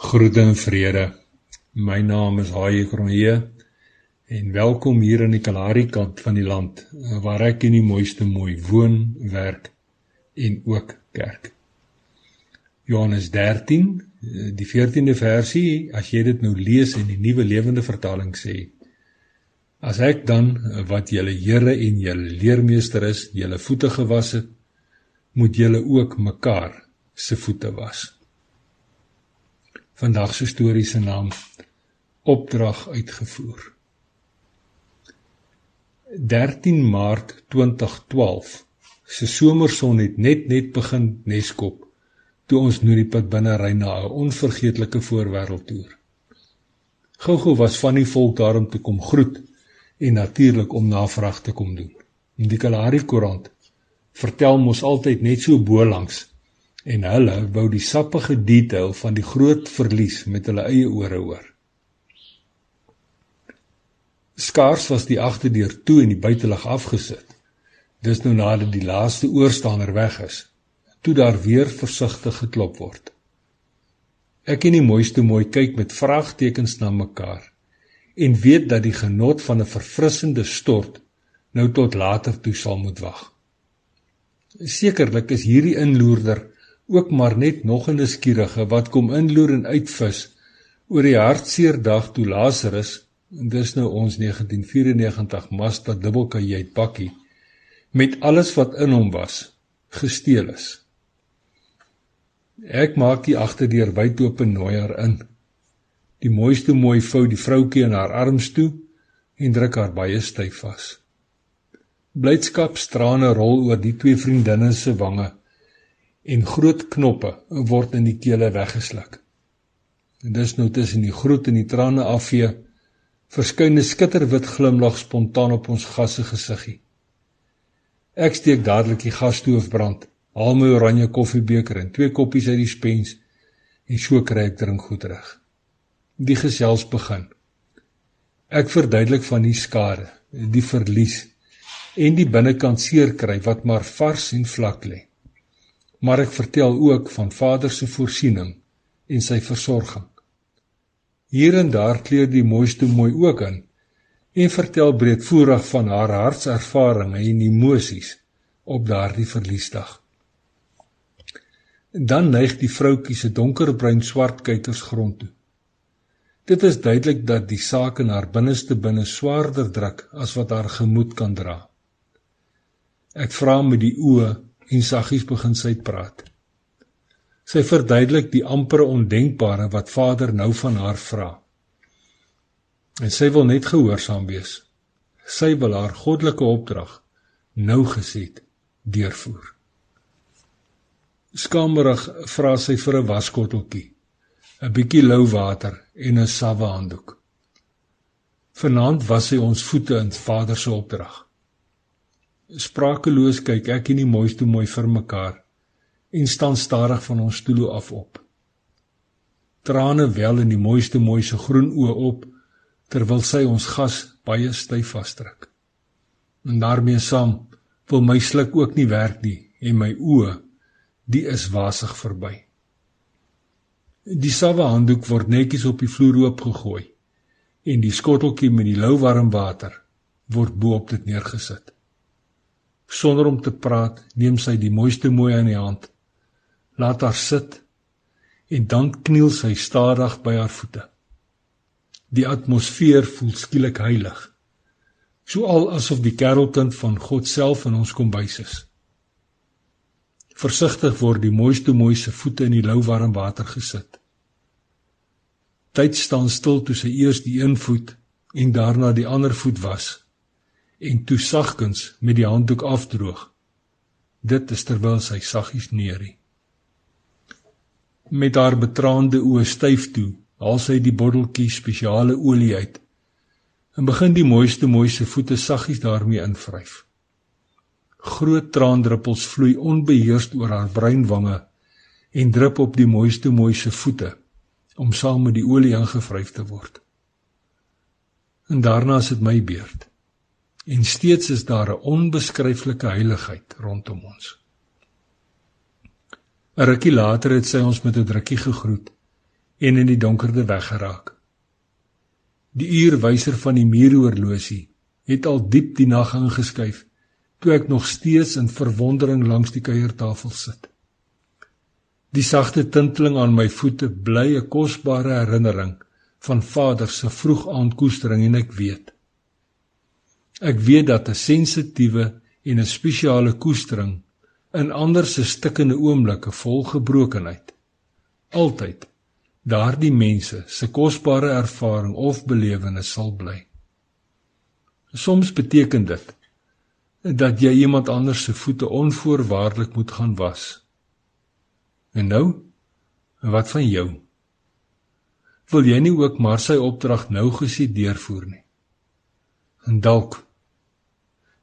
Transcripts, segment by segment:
Groete en vrede. My naam is Haie Kronje en welkom hier aan die Kalahari kant van die land waar ek in die mooiste mooi woon, werk en ook kerk. Johannes 13, die 14de versie, as jy dit nou lees in die Nuwe Lewende Vertaling sê: As ek dan wat julle Here en julle leermeester is, julle voete gewas het, moet julle ook mekaar se voete was. Vandag se storie se naam Opdrag uitgevoer. 13 Maart 2012. Se somerson het net net begin neskop toe ons nou die pad binne ry na 'n onvergeetlike voorwêreldtoer. Gou-gou was van die volk daar om te kom groet en natuurlik om navraag te kom doen. In die Kalahari Koerant vertel mos altyd net so bo langs en hulle wou die sappige detail van die groot verlies met hulle eie ore hoor. Skaars was die agterdeur toe en die buitelug afgesit. Dis nou nadat die laaste oorstander weg is, toe daar weer versigtig geklop word. Ek en die mooiste mooi kyk met vraagtekens na mekaar en weet dat die genot van 'n verfrissende stort nou tot later toe sal moet wag. Sekerlik is hierdie inloerder ook maar net nog 'n nuuskierige wat kom inloer en uitvis oor die hartseer dag toe Lazarus en dis nou ons 1994 Mazda dubbelkajuit bakkie met alles wat in hom was gesteel is. Ek maak die agterdeur wyd oop en nooi haar in. Die mooiste mooi vou die vroutjie in haar arms toe en druk haar baie styf vas. Blydskapstrane rol oor die twee vriendinne se wange en groot knoppe word in die kele weggesluk. En dis nou tussen die groet en die trane afvee verskyn 'n skitterwit glimlag spontaan op ons gasse gesiggie. Ek steek dadelik die gasstoof brand, haal my oranje koffiebeker en twee koppies uit die spens en so kry ek drink goed reg. Die gesels begin. Ek verduidelik van die skade, die verlies en die binnekant seer kry wat maar vars en vlak lê maar ek vertel ook van Vader se voorsiening en sy versorging. Hier en daar kleur die mooiste mooi ook in en vertel breedvoerig van haar hartservarings en emosies op daardie verliesdag. Dan neig die vroutjie se donkerbruin swart kykers grond toe. Dit is duidelik dat die saak in haar binneste binne swaarder druk as wat haar gemoed kan dra. Ek vra met die oë en saggies begin sy praat. Sy verduidelik die ampere ondenkbare wat Vader nou van haar vra. En sy wil net gehoorsaam wees. Sy wil haar goddelike opdrag nou geset deurvoer. Skamerig vra sy vir 'n waskotteltjie, 'n bietjie lou water en 'n sawe handdoek. Vanaand was sy ons voete in Vader se opdrag. Sprakeloos kyk ek en die mooiste mooi vir mekaar en staan stadig van ons stoele af op. Trane wel in die mooiste mooi se groen oë op terwyl sy ons gas baie styf vasdruk. En daarmee saam wil my sluk ook nie werk nie en my oë die is wasig verby. Die sawe handdoek word netjies op die vloer oopgegooi en die skotteltjie met die lou warm water word bo op dit neergesit. Sonder om te praat, neem sy die mooiste mooi aan die hand. Laat haar sit en dan kniel sy stadig by haar voete. Die atmosfeer voel skielik heilig. So al asof die kerelkind van God self in ons kombuis is. Versigtig word die mooiste mooi se voete in die lou warm water gesit. Tyd staan stil toe sy eers die een voet en daarna die ander voet was en toe sagkens met die handdoek afdroog. Dit is terwyl sy saggies neerie. Met haar betraande oë styf toe, haal sy die botteltjie spesiale olie uit en begin die mooiste mooiste voete saggies daarmee invryf. Groot traandruppels vloei onbeheerst oor haar bruin wange en drup op die mooiste mooiste voete om saam met die olie ingevryf te word. En daarna is dit my beurt en steeds is daar 'n onbeskryflike heiligheid rondom ons. 'n Rukkie later het sy ons met 'n drukkie gegroet en in die donkerte weggeraak. Die uurwyser van die muuroorlosie het al diep die nag ingeskuif toe ek nog steeds in verwondering langs die kuiertafel sit. Die sagte tinteling aan my voete bly 'n kosbare herinnering van Vader se vroegaandkoestering en ek weet ek weet dat 'n sensitiewe en 'n spesiale koestering in ander se stikkende oomblikke vol gebrokenheid altyd daardie mense se kosbare ervaring of belewenis sal bly. Soms beteken dit dat jy iemand anders se voete onvoorwaardelik moet gaan was. En nou, wat van jou? Wil jy nie ook maar sy opdrag nou gesien deurvoer nie? En dalk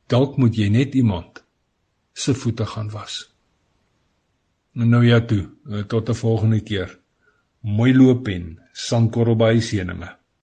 dalk moet jy net iemand se voete gaan was. En nou ja toe, tot 'n volgende keer. Mooi loop en sandkorrel by seëninge.